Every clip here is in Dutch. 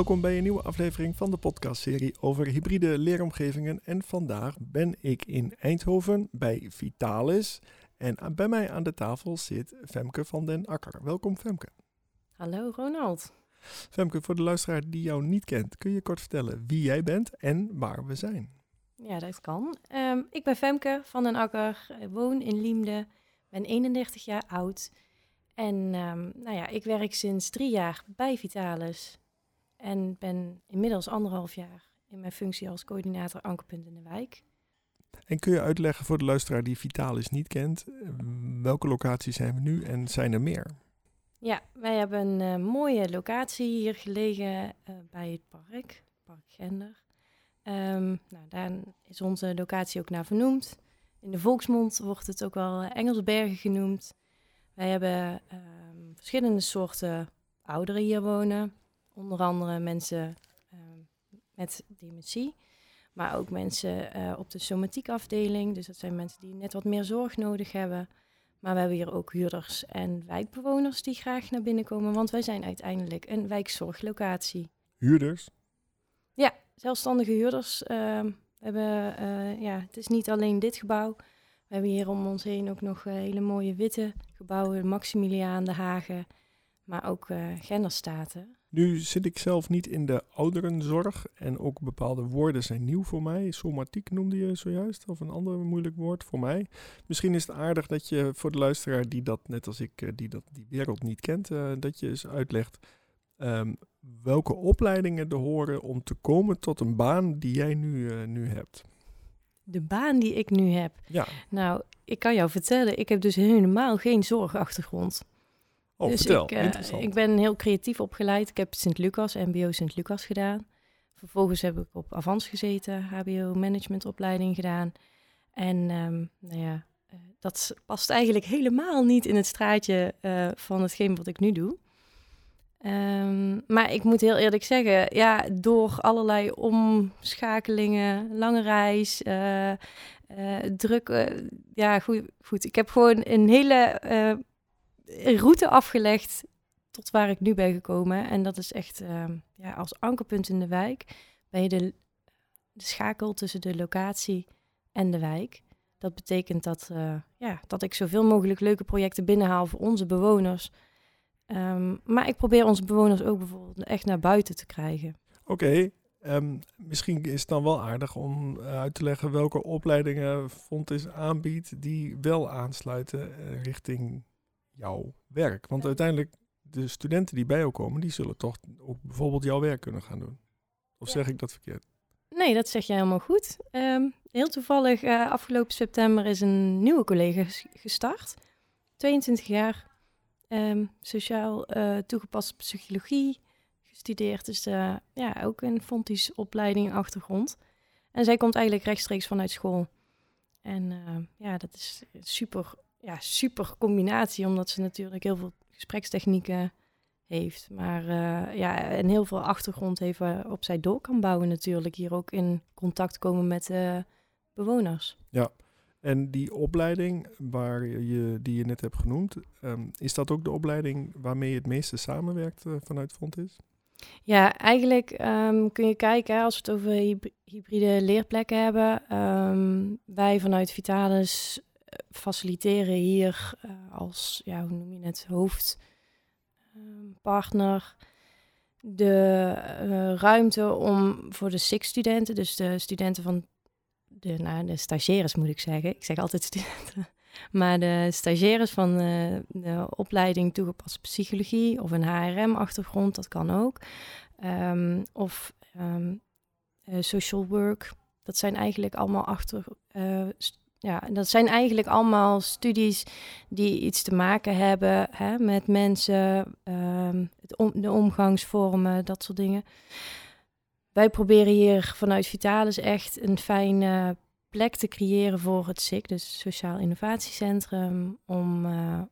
Welkom bij een nieuwe aflevering van de podcastserie over hybride leeromgevingen. En vandaag ben ik in Eindhoven bij Vitalis. En bij mij aan de tafel zit Femke van den Akker. Welkom Femke. Hallo Ronald. Femke, voor de luisteraar die jou niet kent, kun je kort vertellen wie jij bent en waar we zijn? Ja, dat kan. Ehm, ik ben Femke van den Akker, woon in Liemde, ben 31 jaar oud. En um, nou ja, ik werk sinds drie jaar bij Vitalis en ben inmiddels anderhalf jaar in mijn functie als coördinator Ankerpunt in de Wijk. En kun je uitleggen voor de luisteraar die Vitalis niet kent, welke locaties zijn we nu en zijn er meer? Ja, wij hebben een uh, mooie locatie hier gelegen uh, bij het park, Park Gender. Um, nou, daar is onze locatie ook naar vernoemd. In de volksmond wordt het ook wel Engelsbergen genoemd. Wij hebben um, verschillende soorten ouderen hier wonen. Onder andere mensen um, met dementie, maar ook mensen uh, op de somatiekafdeling. Dus dat zijn mensen die net wat meer zorg nodig hebben. Maar we hebben hier ook huurders en wijkbewoners die graag naar binnen komen, want wij zijn uiteindelijk een wijkzorglocatie. Huurders? Ja, zelfstandige huurders. Uh, we hebben, uh, ja, het is niet alleen dit gebouw. We hebben hier om ons heen ook nog uh, hele mooie witte gebouwen, Maximiliaan, De Hagen, maar ook genderstaten. Nu zit ik zelf niet in de ouderenzorg en ook bepaalde woorden zijn nieuw voor mij. Somatiek noemde je zojuist, of een ander moeilijk woord voor mij. Misschien is het aardig dat je voor de luisteraar die dat, net als ik, die dat, die wereld niet kent, uh, dat je eens uitlegt um, welke opleidingen er horen om te komen tot een baan die jij nu, uh, nu hebt. De baan die ik nu heb? Ja. Nou, ik kan jou vertellen, ik heb dus helemaal geen zorgachtergrond. Oh, dus vertel. Ik, uh, ik ben heel creatief opgeleid. Ik heb Sint-Lucas, MBO Sint-Lucas gedaan. Vervolgens heb ik op Avans gezeten, HBO managementopleiding gedaan. En um, nou ja, uh, dat past eigenlijk helemaal niet in het straatje uh, van hetgeen wat ik nu doe. Um, maar ik moet heel eerlijk zeggen, ja, door allerlei omschakelingen, lange reis, uh, uh, druk. Ja, goed, goed. Ik heb gewoon een hele route afgelegd tot waar ik nu ben gekomen. En dat is echt ehm, ja, als ankerpunt in de wijk ben je de, de schakel tussen de locatie en de wijk. Dat betekent dat, ja, dat ik zoveel mogelijk leuke projecten binnenhaal voor onze bewoners. Um, maar ik probeer onze bewoners ook bijvoorbeeld echt naar buiten te krijgen. Oké, um, misschien is het dan wel aardig om uh, uit te leggen welke opleidingen Fontis aanbiedt die wel aansluiten uh, richting jouw werk. Want uiteindelijk, de studenten die bij jou komen, die zullen toch ook bijvoorbeeld jouw werk kunnen gaan doen. Of zeg ik dat verkeerd? Nee, dat zeg je helemaal goed. Um, heel toevallig, uh, afgelopen september is een nieuwe collega gestart. 22 jaar, Um, sociaal uh, toegepaste psychologie gestudeerd. Dus uh, ja, ook een Fontis opleiding achtergrond. En zij komt eigenlijk rechtstreeks vanuit school. En ja, dat is super, ja, super combinatie, omdat ze natuurlijk heel veel gesprekstechnieken heeft. Maar ja, en heel veel achtergrond heeft waarop zij door kan bouwen natuurlijk. Hier ook in contact komen met bewoners. Ja, en die opleiding waar je, die je net hebt genoemd, um, is dat ook de opleiding waarmee je het meeste samenwerkt uh, vanuit Fontis? Ja, eigenlijk um, kun je kijken, als we het over hybride leerplekken hebben. Um, wij vanuit Vitalis faciliteren hier uh, als, ja, hoe noem je het, hoofdpartner de uh, ruimte om voor de SIX-studenten, dus de studenten van de, nou, de stagiaires moet ik zeggen. Ik zeg altijd studenten. Maar de stagiaires van de, de opleiding toegepaste psychologie of een HRM-achtergrond, dat kan ook. Um, of uh, social work. Dat zijn eigenlijk allemaal achter. Ja, dat zijn eigenlijk allemaal studies die iets te maken hebben hè, met mensen, om, de omgangsvormen, dat soort dingen wij proberen hier vanuit Vitalis echt een fijne plek te creëren voor het SIC, dus Sociaal Innovatiecentrum, om uh,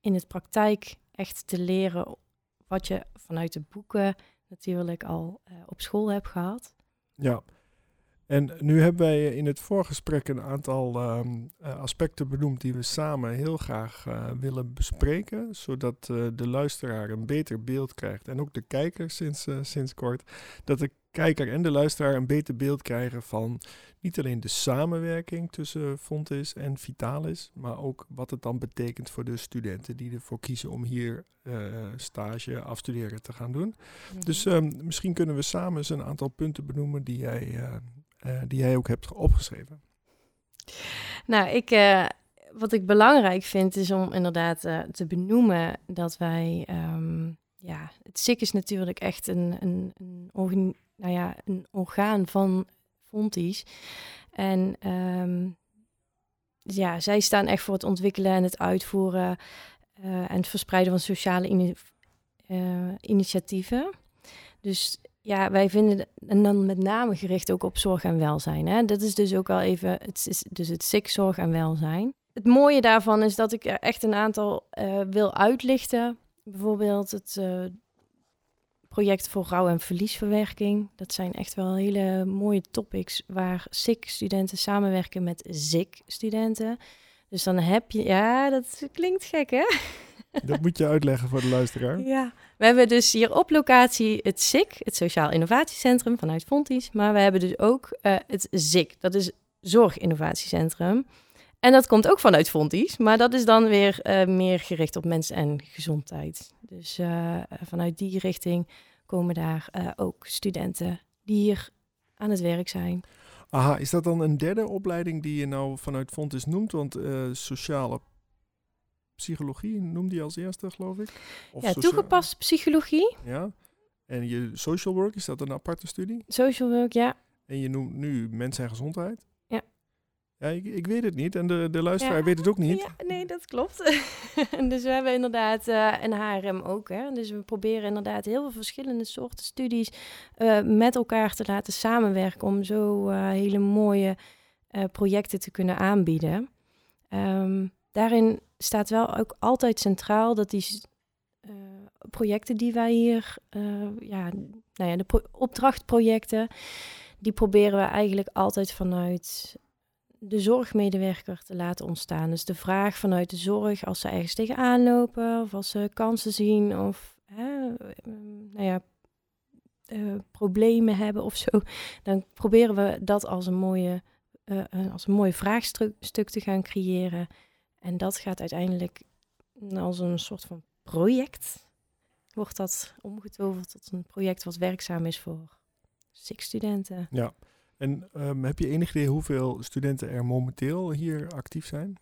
in het praktijk echt te leren wat je vanuit de boeken natuurlijk al uh, op school hebt gehad. Ja, En nu hebben wij in het voorgesprek een aantal ehm, eh, aspecten benoemd die we samen heel graag uh, willen bespreken, zodat uh, de luisteraar een beter beeld krijgt en ook de kijker sinds, sinds kort, dat de kijker en de luisteraar een beter beeld krijgen van niet alleen de samenwerking tussen Fontis en Vitalis, maar ook wat het dan betekent voor de studenten die ervoor kiezen om hier stage, afstuderen te gaan doen. Mhm. Dus um, misschien kunnen we samen eens een aantal punten benoemen die jij uh, die jij ook hebt opgeschreven? Nou, ik, uh, wat ik belangrijk vind is om inderdaad uh, te benoemen dat wij, um, ja, het SIK is natuurlijk echt een, een, een, nou ja, een orgaan van Fonties. En um, ja, zij staan echt voor het ontwikkelen en het uitvoeren en het verspreiden van sociale in, initiatieven. Dus ja, wij vinden, en dan met name gericht ook op zorg en welzijn. Hè? Dat is dus ook wel even, het is dus het SIK zorg en welzijn. Het mooie daarvan is dat ik er echt een aantal uh, wil uitlichten. Bijvoorbeeld het uh, project voor rouw- en verliesverwerking. Dat zijn echt wel hele mooie topics waar SIK-studenten samenwerken met ZIK-studenten. Dus dan heb je, ja, dat klinkt gek hè? Dat moet je uitleggen voor de luisteraar. Ja, we hebben dus hier op locatie het SIC, het Sociaal Innovatiecentrum vanuit Fonties. Maar we hebben dus ook uh, het ZIC, dat is Zorginnovatiecentrum. En dat komt ook vanuit Fonties, maar dat is dan weer uh, meer gericht op mensen en gezondheid. Dus uh, vanuit die richting komen daar ook studenten die hier aan het werk zijn. Aha, is dat dan een derde opleiding die je nou vanuit Fontis noemt? Want sociale psychologie noemde je als eerste, geloof ik. Of ja, toegepaste psychologie. Ja. En je social work, is dat een aparte studie? Social work, ja. En je noemt nu mens en gezondheid? Ja. Ja, ik, ik weet het niet en de, de luisteraar weet het ook niet. Ja, nee, dat klopt. dus we hebben inderdaad uh, een HRM ook. Hè? Dus we proberen inderdaad heel veel verschillende soorten studies uh, met elkaar te laten samenwerken om zo uh, hele mooie projecten te kunnen aanbieden. Um, daarin staat wel ook altijd centraal dat die uh, projecten die wij hier, uh, ja, nou ja, de opdrachtprojecten, die proberen we eigenlijk altijd vanuit de zorgmedewerker te laten ontstaan. Dus de vraag vanuit de zorg, als ze ergens tegenaan lopen, of als ze kansen zien, of hè, nou ja, uh, problemen hebben of zo, dan proberen we dat als een mooie, als een mooi vraagstuk te gaan creëren. En dat gaat uiteindelijk als een soort van project, wordt dat omgetoverd tot een project wat werkzaam is voor six studenten. Ja, en um, heb je enig idee hoeveel studenten er momenteel hier actief zijn?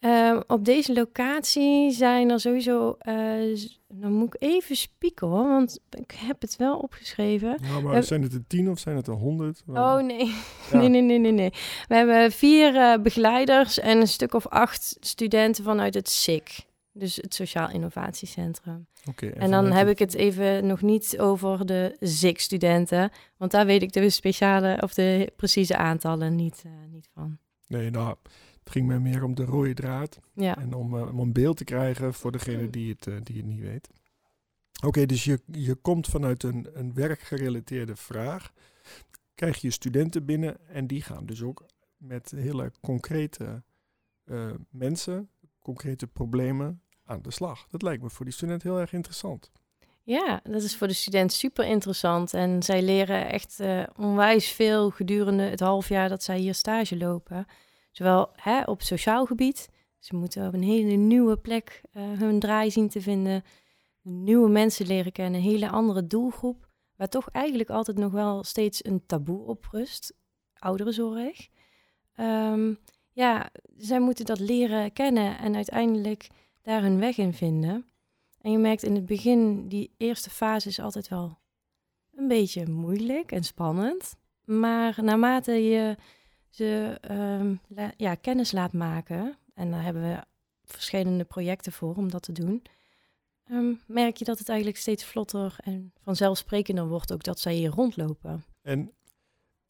Um, op deze locatie zijn er sowieso, uh, dan moet ik even spieken hoor, want ik heb het wel opgeschreven. Ja, maar zijn het er tien of zijn het er honderd? Oh nee. nee, nee, nee, nee, nee. We hebben vier uh, begeleiders en een stuk of acht studenten vanuit het SIC, dus het Sociaal Innovatiecentrum. Oké. Okay, en, en dan heb ik het even nog niet over de ZIC-studenten, want daar weet ik de speciale of de precieze aantallen niet, uh, niet van. Nee, nou het ging mij meer om de rode draad. Ja. En om, uh, om een beeld te krijgen voor degene die het, uh, die het niet weet. Oké, dus je, je komt vanuit een, een werkgerelateerde vraag. Krijg je studenten binnen en die gaan dus ook met hele concrete uh, mensen, concrete problemen aan de slag. Dat lijkt me voor die student heel erg interessant. Ja, dat is voor de student super interessant. En zij leren echt uh, onwijs veel gedurende het half jaar dat zij hier stage lopen. Zowel hè, op sociaal gebied. Ze moeten op een hele nieuwe plek uh, hun draai zien te vinden. Nieuwe mensen leren kennen, een hele andere doelgroep. Waar toch eigenlijk altijd nog wel steeds een taboe op rust. Ouderenzorg. Um, ja, zij moeten dat leren kennen en uiteindelijk daar hun weg in vinden. En je merkt in het begin, die eerste fase is altijd wel een beetje moeilijk en spannend. Maar naarmate je ze um, ja, kennis laat maken, en daar hebben we verschillende projecten voor om dat te doen, um, merk je dat het eigenlijk steeds vlotter en vanzelfsprekender wordt ook dat zij hier rondlopen. En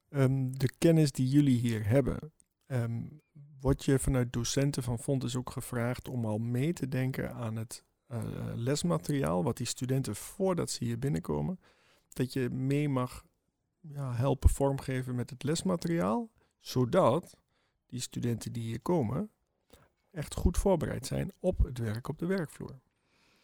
um, de kennis die jullie hier hebben, wordt je vanuit docenten van Fontes ook gevraagd om al mee te denken aan het uh, lesmateriaal, wat die studenten voordat ze hier binnenkomen, dat je mee mag ja, helpen vormgeven met het lesmateriaal, zodat die studenten die hier komen echt goed voorbereid zijn op het werk op de werkvloer.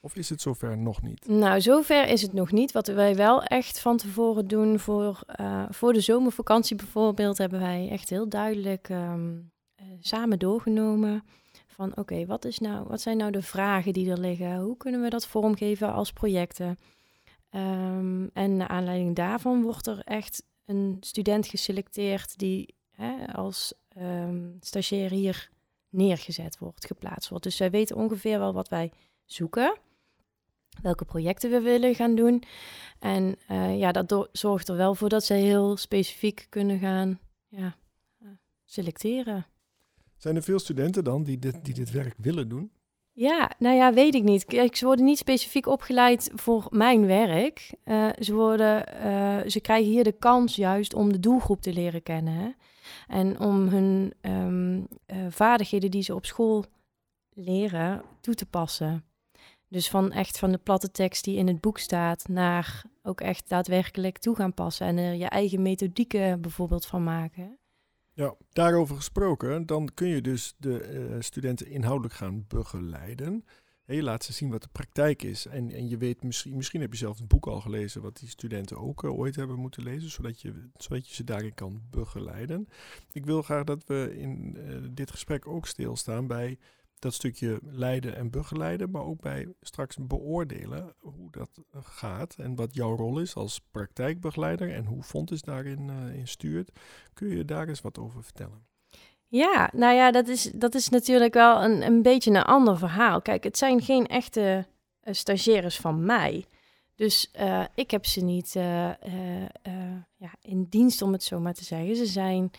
Of is het zover nog niet? Nou, zover is het nog niet. Wat wij wel echt van tevoren doen voor, uh, voor de zomervakantie bijvoorbeeld, hebben wij echt heel duidelijk um, uh, samen doorgenomen. Van oké, wat nou, wat zijn nou de vragen die er liggen? Hoe kunnen we dat vormgeven als projecten? Um, en naar aanleiding daarvan wordt er echt een student geselecteerd die hè, als um, stagiair hier neergezet wordt, geplaatst wordt. Dus zij weten ongeveer wel wat wij zoeken, welke projecten we willen gaan doen. En uh, ja, dat zorgt er wel voor dat zij heel specifiek kunnen gaan ja, uh, selecteren. Zijn er veel studenten dan die dit, die dit werk willen doen? Ja, nou ja, weet ik niet. Kijk, ze worden niet specifiek opgeleid voor mijn werk. Uh, ze, worden, uh, ze krijgen hier de kans juist om de doelgroep te leren kennen. Hè? En om hun um, uh, vaardigheden die ze op school leren toe te passen. Dus van echt van de platte tekst die in het boek staat naar ook echt daadwerkelijk toe gaan passen. En er je eigen methodieken bijvoorbeeld van maken. Ja, daarover gesproken, dan kun je dus de uh, studenten inhoudelijk gaan begeleiden. Je laat ze zien wat de praktijk is. En, en je weet misschien, misschien heb je zelf een boek al gelezen wat die studenten ook uh, ooit hebben moeten lezen, zodat je, zodat je ze daarin kan begeleiden. Ik wil graag dat we in uh, dit gesprek ook stilstaan bij dat stukje leiden en begeleiden, maar ook bij straks beoordelen hoe dat gaat en wat jouw rol is als praktijkbegeleider en hoe Fontes daarin uh, in stuurt. Kun je daar eens wat over vertellen? Ja, nou ja, dat is, dat is natuurlijk wel een, een beetje een ander verhaal. Kijk, het zijn geen echte uh, stagiaires van mij. Dus uh, ik heb ze niet ja, in dienst, om het zo maar te zeggen. Ze zijn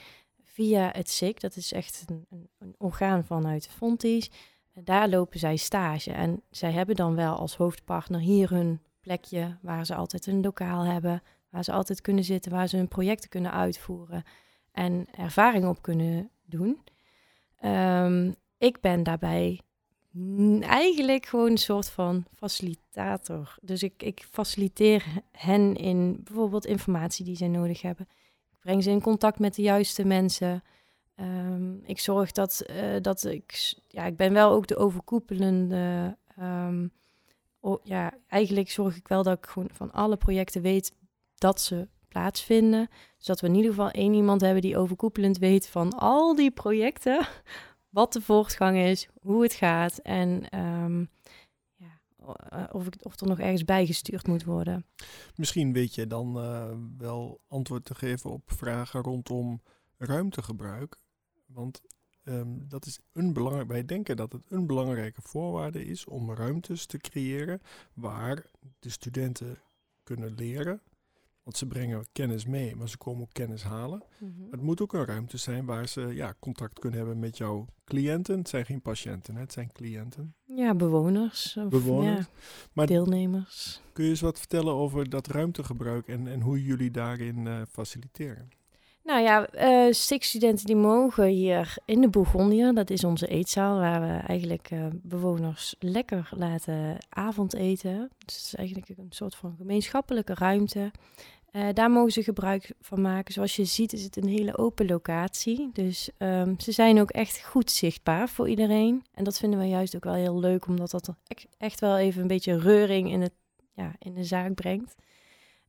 via het SIC, dat is echt een, een, orgaan vanuit Fonties. Daar lopen zij stage en zij hebben dan wel als hoofdpartner hier hun plekje waar ze altijd een lokaal hebben, waar ze altijd kunnen zitten, waar ze hun projecten kunnen uitvoeren en ervaring op kunnen doen. Um, ik ben daarbij eigenlijk gewoon een soort van facilitator. Dus ik, ik faciliteer hen in bijvoorbeeld informatie die zij nodig hebben breng ze in contact met de juiste mensen. Um, ik zorg dat, uh, dat ik, ja, ik ben wel ook de overkoepelende. Um, ja, eigenlijk zorg ik wel dat ik gewoon van alle projecten weet dat ze plaatsvinden. Zodat we in ieder geval één iemand hebben die overkoepelend weet van al die projecten. Wat de voortgang is, hoe het gaat. En um, uh, of, ik, of er nog ergens bijgestuurd moet worden. Misschien weet je dan uh, wel antwoord te geven op vragen rondom ruimtegebruik. Want um, dat is een belangrijk. Wij denken dat het een belangrijke voorwaarde is om ruimtes te creëren waar de studenten kunnen leren. Want ze brengen kennis mee, maar ze komen ook kennis halen. Mm -hmm. Het moet ook een ruimte zijn waar ze ja, contact kunnen hebben met jouw cliënten. Het zijn geen patiënten, hè? het zijn cliënten. Ja, bewoners. Of, bewoners. Ja, maar deelnemers. Kun je eens wat vertellen over dat ruimtegebruik en, en hoe jullie daarin uh, faciliteren? Nou ja, uh, STIC-studenten die mogen hier in de Bourgondië, dat is onze eetzaal, waar we eigenlijk uh, bewoners lekker laten avondeten. Dus het is eigenlijk een soort van gemeenschappelijke ruimte. Uh, daar mogen ze gebruik van maken. Zoals je ziet is het een hele open locatie. Dus um, ze zijn ook echt goed zichtbaar voor iedereen. En dat vinden we juist ook wel heel leuk, omdat dat echt wel even een beetje reuring in, het, ja, in de zaak brengt.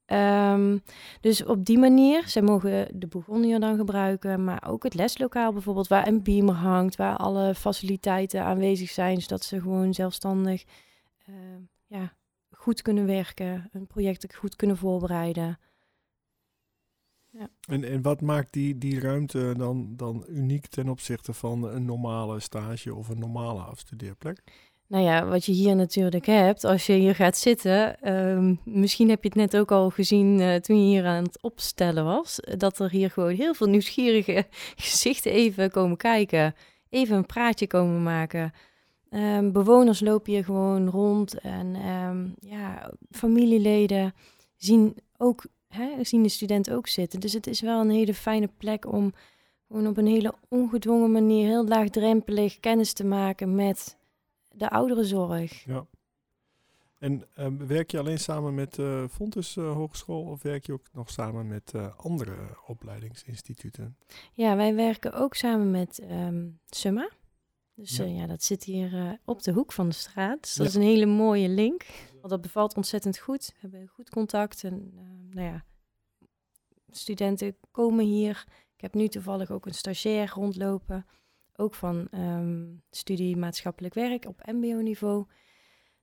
Um, dus op die manier, zij mogen de Bourgondier dan gebruiken, maar ook het leslokaal bijvoorbeeld, waar een beamer hangt, waar alle faciliteiten aanwezig zijn, zodat ze gewoon zelfstandig uh, ja, goed kunnen werken, hun projecten goed kunnen voorbereiden. Ja. En, en wat maakt die, die ruimte dan, dan uniek ten opzichte van een normale stage of een normale afstudeerplek? Nou ja, wat je hier natuurlijk hebt, als je hier gaat zitten, um, misschien heb je het net ook al gezien uh, toen je hier aan het opstellen was, dat er hier gewoon heel veel nieuwsgierige gezichten even komen kijken, even een praatje komen maken. Um, bewoners lopen hier gewoon rond en um, ja, familieleden zien ook hè, zien de studenten ook zitten. Dus het is wel een hele fijne plek om gewoon op een hele ongedwongen manier, heel laagdrempelig kennis te maken met de ouderenzorg. Ja. En ehm, werk je alleen samen met uh, Fontes uh, Hogeschool of werk je ook nog samen met uh, andere opleidingsinstituten? Ja, wij werken ook samen met um, Summa. Dus ja. ja. dat zit hier op de hoek van de straat. Dus dat ja. is een hele mooie link. Want dat bevalt ontzettend goed. We hebben goed contact. En nou ja, studenten komen hier. Ik heb nu toevallig ook een stagiair rondlopen. Ook van um, studie maatschappelijk werk op mbo-niveau.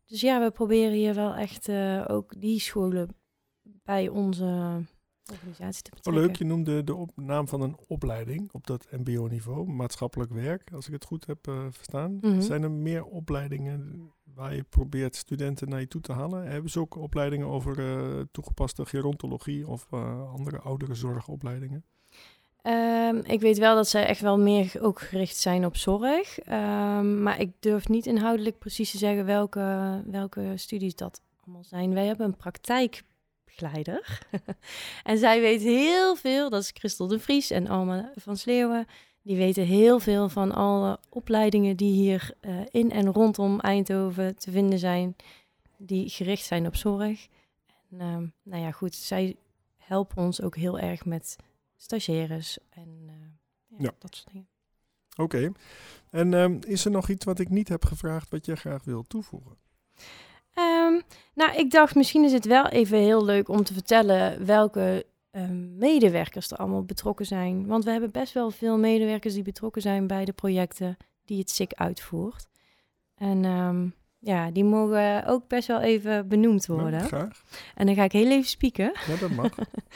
Dus ja, we proberen hier wel echt uh, ook die scholen bij onze organisatie te betrekken. Oh, leuk, je noemde de op, naam van een opleiding op dat mbo-niveau, maatschappelijk werk, als ik het goed heb uh, verstaan. Mm -hmm. Zijn er meer opleidingen waar je probeert studenten naar je toe te halen? Hebben ze ook opleidingen over uh, toegepaste gerontologie of andere oudere zorgopleidingen? Um, ik weet wel dat zij echt wel meer ook gericht zijn op zorg. Um, maar ik durf niet inhoudelijk precies te zeggen welke, welke studies dat allemaal zijn. Wij hebben een praktijkbegeleider. en zij weet heel veel, dat is Christel de Vries en Alma van Sleeuwen. Die weten heel veel van alle opleidingen die hier uh, in en rondom Eindhoven te vinden zijn. Die gericht zijn op zorg. En um, nou ja, goed, zij helpen ons ook heel erg met stagiaires en uh, ja, ja. dat soort dingen. Oké. Okay. En um, is er nog iets wat ik niet heb gevraagd wat je graag wil toevoegen? Um, nou, ik dacht misschien is het wel even heel leuk om te vertellen welke um, medewerkers er allemaal betrokken zijn. Want we hebben best wel veel medewerkers die betrokken zijn bij de projecten die het SIC uitvoert. En ja, die mogen ook best wel even benoemd worden. Ja, graag. En dan ga ik heel even spieken. Ja, dat mag.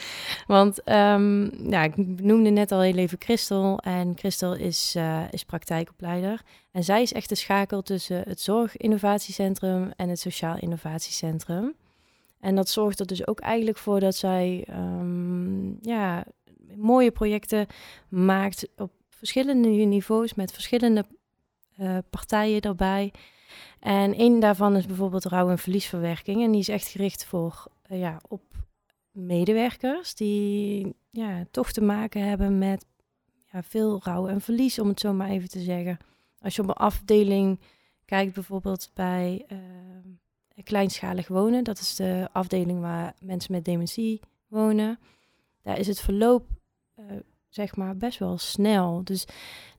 Want um, ja, ik noemde net al heel even Christel. En Christel is, uh, is praktijkopleider. En zij is echt de schakel tussen het Zorginnovatiecentrum en het Sociaal Innovatiecentrum. En dat zorgt er dus ook eigenlijk voor dat zij um, ja, mooie projecten maakt op verschillende niveaus met verschillende uh, partijen daarbij. En een daarvan is bijvoorbeeld rouw- en verliesverwerking. En die is echt gericht voor, uh, ja, op medewerkers die ja, toch te maken hebben met ja, veel rouw en verlies, om het zo maar even te zeggen. Als je op een afdeling kijkt, bijvoorbeeld bij uh, kleinschalig wonen, dat is de afdeling waar mensen met dementie wonen, daar is het verloop uh, zeg maar best wel snel. Dus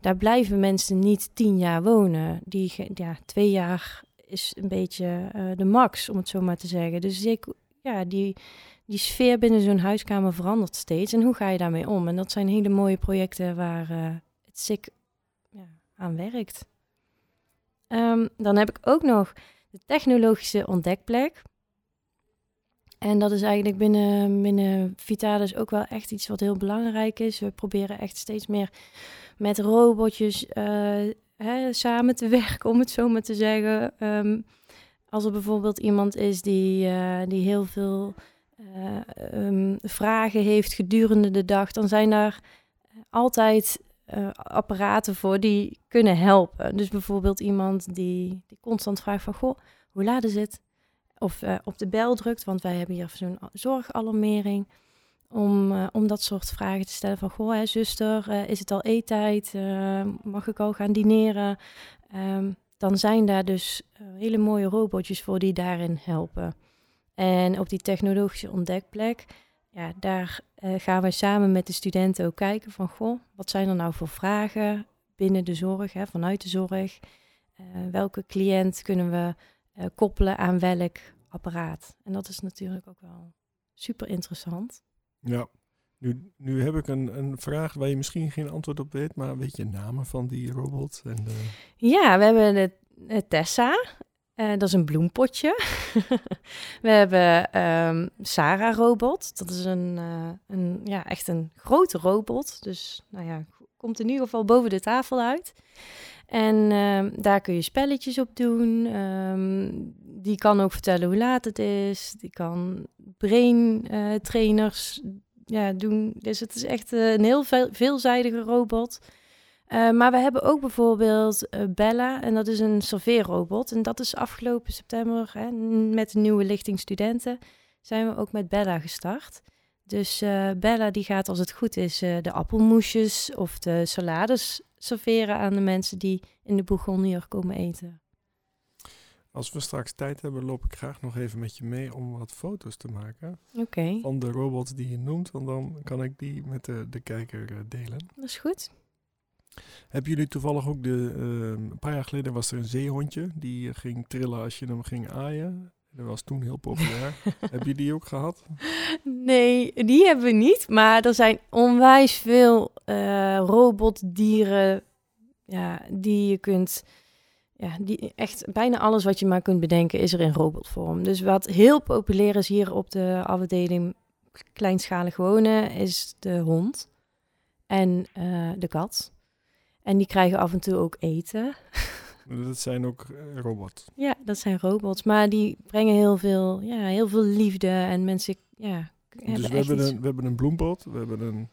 daar blijven mensen niet tien jaar wonen. Die, ja, twee jaar is een beetje uh, de max, om het zo maar te zeggen. Dus ik, ja, die, die sfeer binnen zo'n huiskamer verandert steeds. En hoe ga je daarmee om? En dat zijn hele mooie projecten waar uh, het SIK ja, aan werkt. Um, dan heb ik ook nog de technologische ontdekplek. En dat is eigenlijk binnen, binnen Vitalis ook wel echt iets wat heel belangrijk is. We proberen echt steeds meer met robotjes uh, hè, samen te werken, om het zo maar te zeggen. Um, als er bijvoorbeeld iemand is die, uh, die heel veel uh, um, vragen heeft gedurende de dag, dan zijn daar altijd apparaten voor die kunnen helpen. Dus bijvoorbeeld iemand die, die constant vraagt van, goh, hoe laat is het? Of uh, op de bel drukt, want wij hebben hier zo'n zorgalarmering. Om, uh, om dat soort vragen te stellen van, goh, hè, zuster, uh, is het al eettijd? mag ik al gaan dineren? Um, dan zijn daar dus hele mooie robotjes voor die daarin helpen. En op die technologische ontdekplek, ja, daar gaan we samen met de studenten ook kijken van, goh, wat zijn er nou voor vragen binnen de zorg, hè, vanuit de zorg? welke cliënt kunnen we uh, koppelen aan welk apparaat. En dat is natuurlijk ook wel super interessant. Ja, nu, nu heb ik een, een vraag waar je misschien geen antwoord op weet, maar weet je namen van die robot? En de... Ja, we hebben de, de Tessa. Uh, dat is een bloempotje. we hebben um, Sarah Robot. Dat is een, uh, een, ja, echt een grote robot. Dus nou ja, komt in ieder geval boven de tafel uit. En um, daar kun je spelletjes op doen. Um, die kan ook vertellen hoe laat het is. Die kan brain uh, trainers ja, doen. Dus het is echt uh, een heel veel, veelzijdige robot. Uh, maar we hebben ook bijvoorbeeld Bella. En dat is een serveerrobot. En dat is afgelopen september hè, met de nieuwe lichting studenten. Zijn we ook met Bella gestart. Dus Bella die gaat als het goed is de appelmoesjes of de salades serveren aan de mensen die in de Bourgondier komen eten. Als we straks tijd hebben, loop ik graag nog even met je mee om wat foto's te maken. Oké, Van de robots die je noemt, want dan kan ik die met de, de kijker eh, delen. dat is goed. Hebben jullie toevallig ook de... ehm, een paar jaar geleden was er een zeehondje. Die eh, ging trillen als je hem ging aaien. Dat was toen heel populair. Heb je die ook gehad? Nee, die hebben we niet. Maar er zijn onwijs veel eh, robotdieren ja, die je kunt... Ja, die, echt bijna alles wat je maar kunt bedenken is er in robotvorm. Dus wat heel populair is hier op de afdeling kleinschalig wonen is de hond en eh, de kat. En die krijgen af en toe ook eten. Dat zijn ook eh, robots. Ja, dat zijn robots, maar die brengen heel veel, ja, heel veel liefde en mensen, ja, hebben Dus we hebben, iets- een, we hebben een bloempot, we hebben een,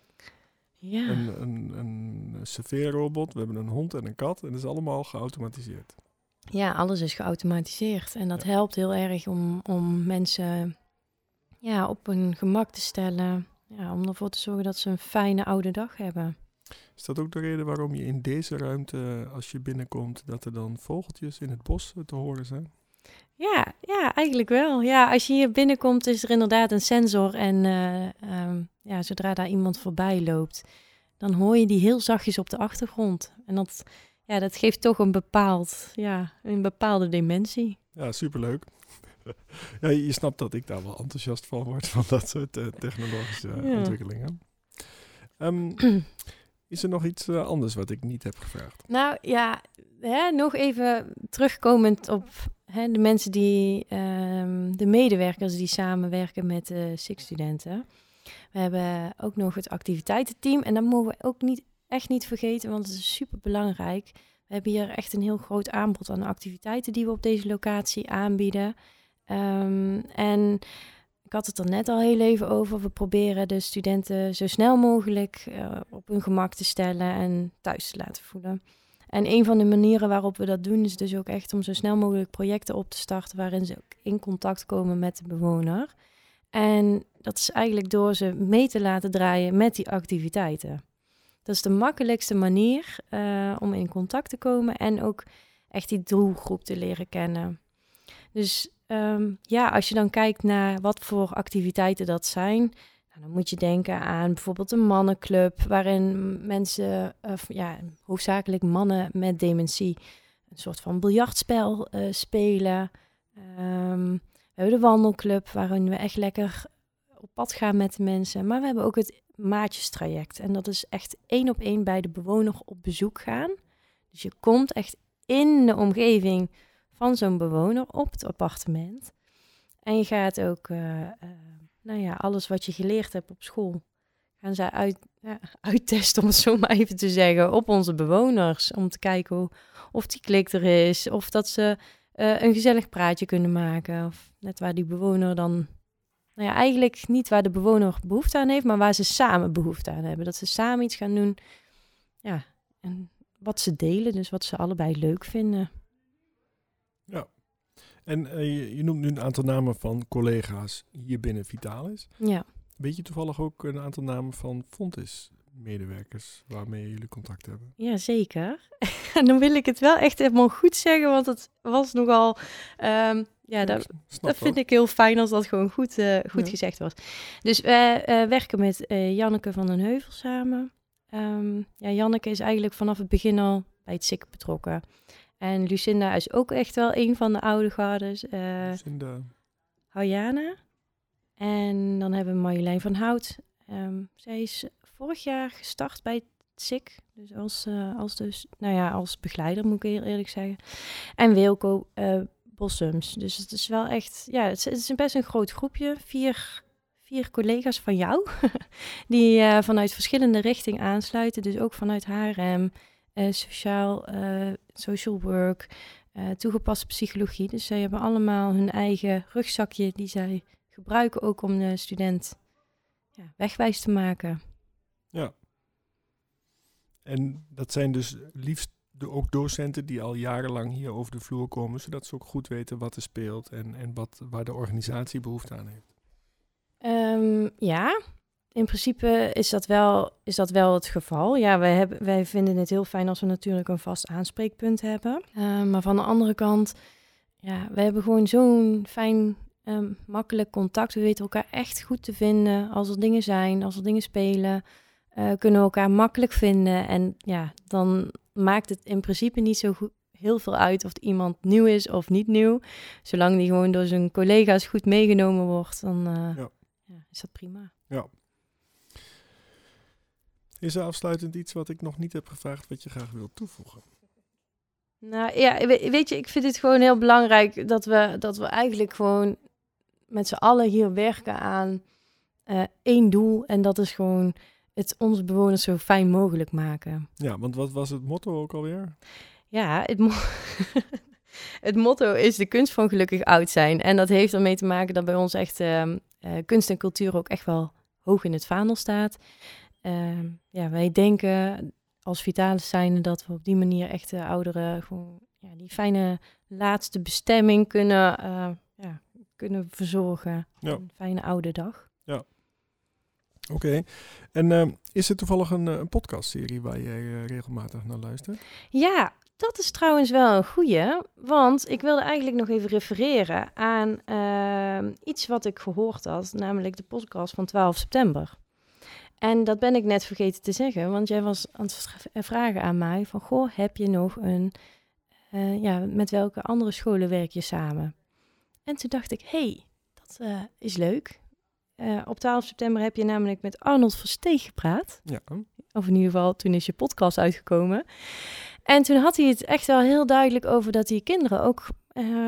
ja. een, een, een serveerrobot, we hebben een hond en een kat. En dat is allemaal geautomatiseerd. Ja, alles is geautomatiseerd. En dat Ja. helpt heel erg om, om mensen ja, op hun gemak te stellen. Ja, om ervoor te zorgen dat ze een fijne oude dag hebben. Is dat ook de reden waarom je in deze ruimte, als je binnenkomt, dat er dan vogeltjes in het bos te horen zijn? Ja, ja, eigenlijk wel. Ja, als je hier binnenkomt is er inderdaad een sensor. En eh, ehm, ja, zodra daar iemand voorbij loopt, dan hoor je die heel zachtjes op de achtergrond. En dat, ja, dat geeft toch een, bepaald, ja, een bepaalde dimensie. Ja, superleuk. ja, je snapt dat ik daar wel enthousiast van word, van dat soort eh, technologische Ja. ontwikkelingen. Ehm, is er nog iets eh, anders wat ik niet heb gevraagd? Nou ja, hè, nog even terugkomend op hè, de mensen die, ehm, de medewerkers die samenwerken met de SIG-studenten. We hebben ook nog het activiteitenteam en dat mogen we ook niet, echt niet vergeten, want het is super belangrijk. We hebben hier echt een heel groot aanbod aan activiteiten die we op deze locatie aanbieden. Ehm, en ik had het er net al heel even over. We proberen de studenten zo snel mogelijk eh, op hun gemak te stellen en thuis te laten voelen. En een van de manieren waarop we dat doen is dus ook echt om zo snel mogelijk projecten op te starten waarin ze ook in contact komen met de bewoner. En dat is eigenlijk door ze mee te laten draaien met die activiteiten. Dat is de makkelijkste manier eh, om in contact te komen en ook echt die doelgroep te leren kennen. Dus ehm, ja, als je dan kijkt naar wat voor activiteiten dat zijn, nou, dan moet je denken aan bijvoorbeeld een mannenclub, waarin mensen, of ja, hoofdzakelijk mannen met dementie, een soort van biljartspel eh, spelen. Ehm, we hebben de wandelclub, waarin we echt lekker op pad gaan met de mensen. Maar we hebben ook het maatjestraject. En dat is echt één op één bij de bewoner op bezoek gaan. Dus je komt echt in de omgeving van zo'n bewoner op het appartement. En je gaat ook, eh, eh, nou ja, alles wat je geleerd hebt op school, gaan zij uit, ja, uittesten, om het zo maar even te zeggen, op onze bewoners. Om te kijken of die klik er is, of dat ze eh, een gezellig praatje kunnen maken. Of net waar die bewoner dan, nou ja, eigenlijk niet waar de bewoner behoefte aan heeft, maar waar ze samen behoefte aan hebben. Dat ze samen iets gaan doen, ja, en wat ze delen, dus wat ze allebei leuk vinden. En eh, je, je noemt nu een aantal namen van collega's hier binnen Vitalis. Ja. Weet je toevallig ook een aantal namen van Fontis medewerkers waarmee jullie contact hebben? Ja, zeker. En dan wil ik het wel echt helemaal goed zeggen, want het was nogal... ehm, ja, dat, vind ik heel fijn als dat gewoon goed, eh, goed Ja. gezegd was. Dus wij eh, werken met Janneke van den Heuvel samen. Ehm, ja, Janneke is eigenlijk vanaf het begin al bij het SIK betrokken. En Lucinda is ook echt wel een van de oude gardes. eh Lucinda. Haujana. En dan hebben we Marjolein van Hout. Ehm, zij is vorig jaar gestart bij SIK. Dus als, eh, als, dus, nou ja, als begeleider moet ik heel eerlijk zeggen. En Wilco eh Bossums. Dus het is wel echt, ja, het is, het is best een groot groepje. Vier, vier collega's van jou. die vanuit verschillende richtingen aansluiten. Dus ook vanuit HRM, sociaal, eh, social work, eh, toegepaste psychologie. Dus zij hebben allemaal hun eigen rugzakje die zij gebruiken ook om de student ja, wegwijs te maken. Ja. En dat zijn dus liefst de, ook docenten die al jarenlang hier over de vloer komen, zodat ze ook goed weten wat er speelt en, en wat, waar de organisatie behoefte aan heeft. Ehm, ja, in principe is dat wel, is dat wel het geval. Ja, wij, hebben, wij vinden het heel fijn als we natuurlijk een vast aanspreekpunt hebben. Ehm, maar van de andere kant ja, we hebben gewoon zo'n fijn, ehm, makkelijk contact. We weten elkaar echt goed te vinden. Als er dingen zijn, als er dingen spelen, eh, kunnen we elkaar makkelijk vinden. En ja, dan maakt het in principe niet zo goed, heel veel uit of iemand nieuw is of niet nieuw. Zolang die gewoon door zijn collega's goed meegenomen wordt, dan uh, ja. Ja, is dat prima. Ja. Is er afsluitend iets wat ik nog niet heb gevraagd wat je graag wilt toevoegen? Nou ja, weet je, ik vind het gewoon heel belangrijk dat we, dat we eigenlijk gewoon met z'n allen hier werken aan uh, één doel. En dat is gewoon het onze bewoners zo fijn mogelijk maken. Ja, want wat was het motto ook alweer? Ja, het, mo het motto is de kunst van gelukkig oud zijn. En dat heeft ermee te maken dat bij ons echt uh, kunst en cultuur ook echt wel hoog in het vaandel staat. Uh, ja, wij denken als Vitalis zijn dat we op die manier echt de ouderen gewoon ja, die fijne laatste bestemming kunnen, uh, ja, kunnen verzorgen. Ja. Een fijne oude dag. Ja. Oké. En uh, is er toevallig een, een podcastserie waar jij uh, regelmatig naar luistert? Ja, dat is trouwens wel een goeie. Want ik wilde eigenlijk nog even refereren aan ehm, iets wat ik gehoord had, namelijk de podcast van 12 september. En dat ben ik net vergeten te zeggen, want jij was aan het vragen aan mij van, goh, heb je nog een, uh, ja, met welke andere scholen werk je samen? En toen dacht ik, hey, dat uh, is leuk. Uh, op 12 september heb je namelijk met Arnold Versteeg gepraat. Ja. Of in ieder geval, toen is je podcast uitgekomen. En toen had hij het echt wel heel duidelijk over dat hij kinderen ook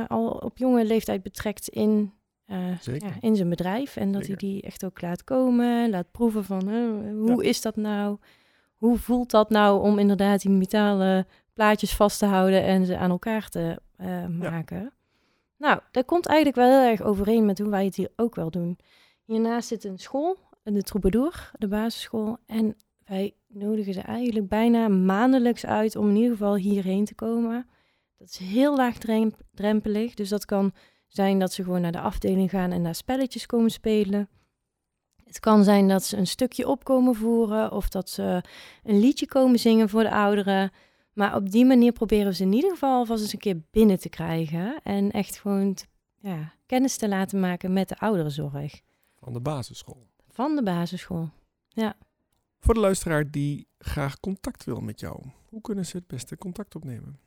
al op jonge leeftijd betrekt in ja, in zijn bedrijf. En dat hij die echt ook laat komen, laat proeven van hoe is dat nou? Hoe voelt dat nou om inderdaad die metalen plaatjes vast te houden en ze aan elkaar te uh, maken? Nou, dat komt eigenlijk wel heel erg overeen met hoe wij het hier ook wel doen. Hiernaast zit een school, de Troubadour, de basisschool. En wij nodigen ze eigenlijk bijna maandelijks uit om in ieder geval hierheen te komen. Dat is heel laagdrempelig, dus dat kan zijn dat ze gewoon naar de afdeling gaan en daar spelletjes komen spelen. Het kan zijn dat ze een stukje op komen voeren of dat ze een liedje komen zingen voor de ouderen. Maar op die manier proberen we ze in ieder geval vast eens een keer binnen te krijgen. En echt gewoon ja, kennis te laten maken met de ouderenzorg. Van de basisschool. Van de basisschool, ja. Voor de luisteraar die graag contact wil met jou, hoe kunnen ze het beste contact opnemen?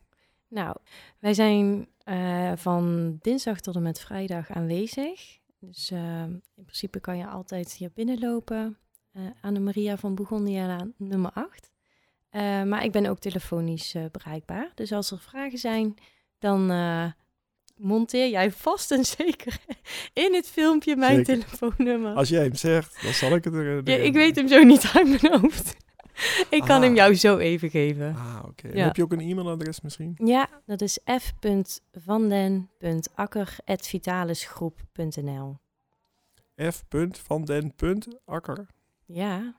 Nou, wij zijn uh, van dinsdag tot en met vrijdag aanwezig. Dus uh, in principe kan je altijd hier binnenlopen uh, aan de Maria van Bourgondia nummer 8. maar ik ben ook telefonisch bereikbaar. Dus als er vragen zijn, dan monteer jij vast en zeker in het filmpje mijn telefoonnummer. Als jij hem zegt, dan zal ik het er. Ja, ik weet hem zo niet uit mijn hoofd. ik kan hem jou zo even geven. Ah, oké. Heb je ook een e-mailadres misschien? Ja, dat is f.vanden.akker.vitalisgroep.nl f.vanden.akker? Ja,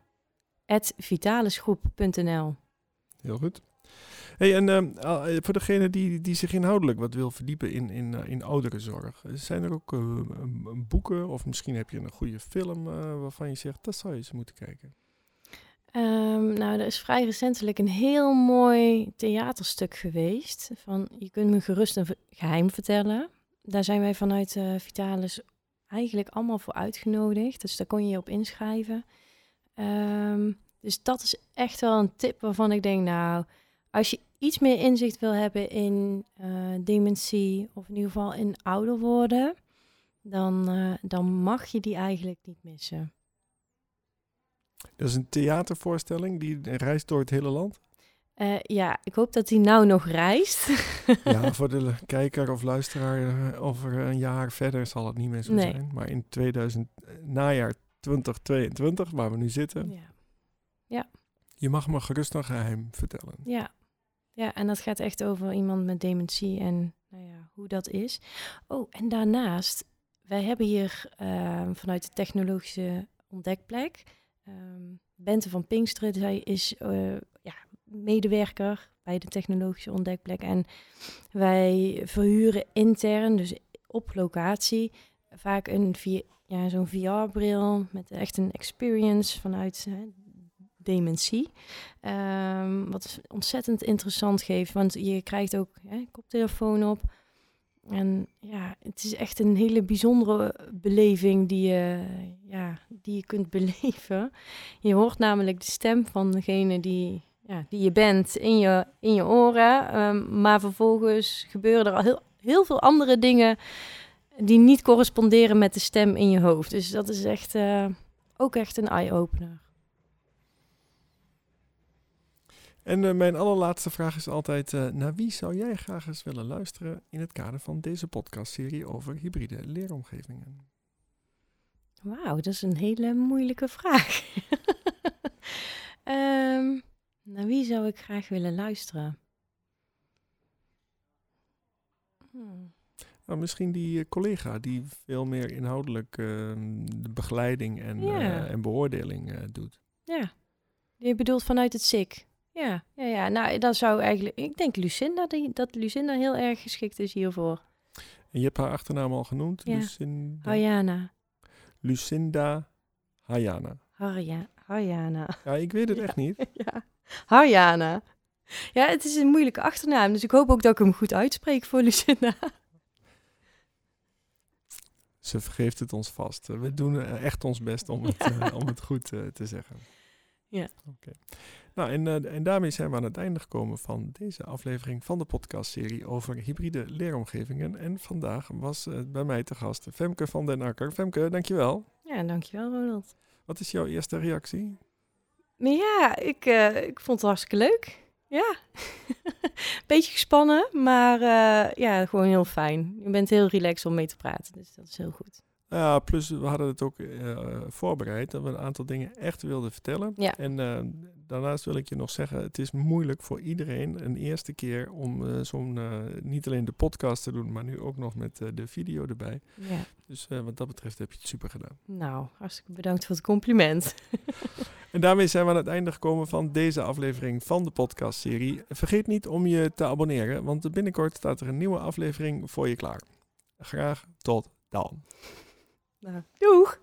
vitalisgroep.nl Heel goed. Hey, en uh, voor degene die, die zich inhoudelijk wat wil verdiepen in, in, uh, in ouderenzorg, zijn er ook uh, boeken of misschien heb je een goede film waarvan je zegt, dat zou je eens moeten kijken? Um, nou, er is vrij recentelijk een heel mooi theaterstuk geweest. Van je kunt me gerust een geheim vertellen. Daar zijn wij vanuit uh, Vitalis eigenlijk allemaal voor uitgenodigd. Dus daar kon je je op inschrijven. Um, dus dat is echt wel een tip waarvan ik denk, nou, als je iets meer inzicht wil hebben in uh, dementie of in ieder geval in ouder worden, dan, uh, dan mag je die eigenlijk niet missen. Dat is een theatervoorstelling die reist door het hele land? Uh, ja, ik hoop dat hij nou nog reist. ja, voor de kijker of luisteraar, eh, over een jaar verder zal het niet meer zo nee. zijn. Maar in 2000, najaar 2022, waar we nu zitten. Ja. ja. Je mag me gerust een geheim vertellen. Ja. ja, en dat gaat echt over iemand met dementie en nou ja, hoe dat is. Oh, en daarnaast, wij hebben hier uh, vanuit de technologische ontdekplek Um, Bente van Pinksteren, zij is uh, ja, medewerker bij de technologische ontdekplek. En wij verhuren intern, dus op locatie, vaak een ja, zo'n VR-bril met echt een experience vanuit hè, dementie. Um, wat ontzettend interessant geeft, want je krijgt ook hè, koptelefoon op. en ja, het is echt een hele bijzondere beleving die je, ja, die je kunt beleven. Je hoort namelijk de stem van degene die, ja, die je bent in je, in je oren. Ehm, maar vervolgens gebeuren er al heel, heel veel andere dingen die niet corresponderen met de stem in je hoofd. Dus dat is echt uh, ook echt een eye-opener. En uh, mijn allerlaatste vraag is altijd: uh, naar wie zou jij graag eens willen luisteren in het kader van deze podcastserie over hybride leeromgevingen? Wauw, dat is een hele moeilijke vraag. um, naar wie zou ik graag willen luisteren? Hmm. Nou, misschien die uh, collega die veel meer inhoudelijk ehm, de begeleiding en, ja. en beoordeling doet. Ja, je bedoelt vanuit het SIK. Ja, ja, ja. Nou, dan zou eigenlijk... Ik denk Lucinda, die, dat Lucinda heel erg geschikt is hiervoor. En je hebt haar achternaam al genoemd? Ja. Lucinda... Hayana. Lucinda Hayana. Harja. Ja, ik weet het echt niet. ja, Hayana. Ja, het is een moeilijke achternaam, dus ik hoop ook dat ik hem goed uitspreek voor Lucinda. Ze vergeeft het ons vast. We doen echt ons best om het, ja. uh, om het goed uh, te zeggen. Ja. Oké. Okay. Nou, en, uh, en daarmee zijn we aan het einde gekomen van deze aflevering van de podcastserie over hybride leeromgevingen. En vandaag was uh, bij mij te gast Femke van den Akker. Femke, dankjewel. Ja, dankjewel Ronald. Wat is jouw eerste reactie? Ja, ik, uh, ik vond het hartstikke leuk. Ja, beetje gespannen, maar ja, gewoon heel fijn. Je bent heel relaxed om mee te praten, dus dat is heel goed. Ja, plus we hadden het ook uh, voorbereid dat we een aantal dingen echt wilden vertellen. Ja. En uh, daarnaast wil ik je nog zeggen, het is moeilijk voor iedereen een eerste keer om uh, zo'n, niet alleen de podcast te doen, maar nu ook nog met de video erbij. Ja. Dus wat dat betreft heb je het super gedaan. Nou, hartstikke bedankt voor het compliment. en daarmee zijn we aan het einde gekomen van deze aflevering van de podcastserie. Vergeet niet om je te abonneren, want binnenkort staat er een nieuwe aflevering voor je klaar. Graag tot dan. Nou, doeg!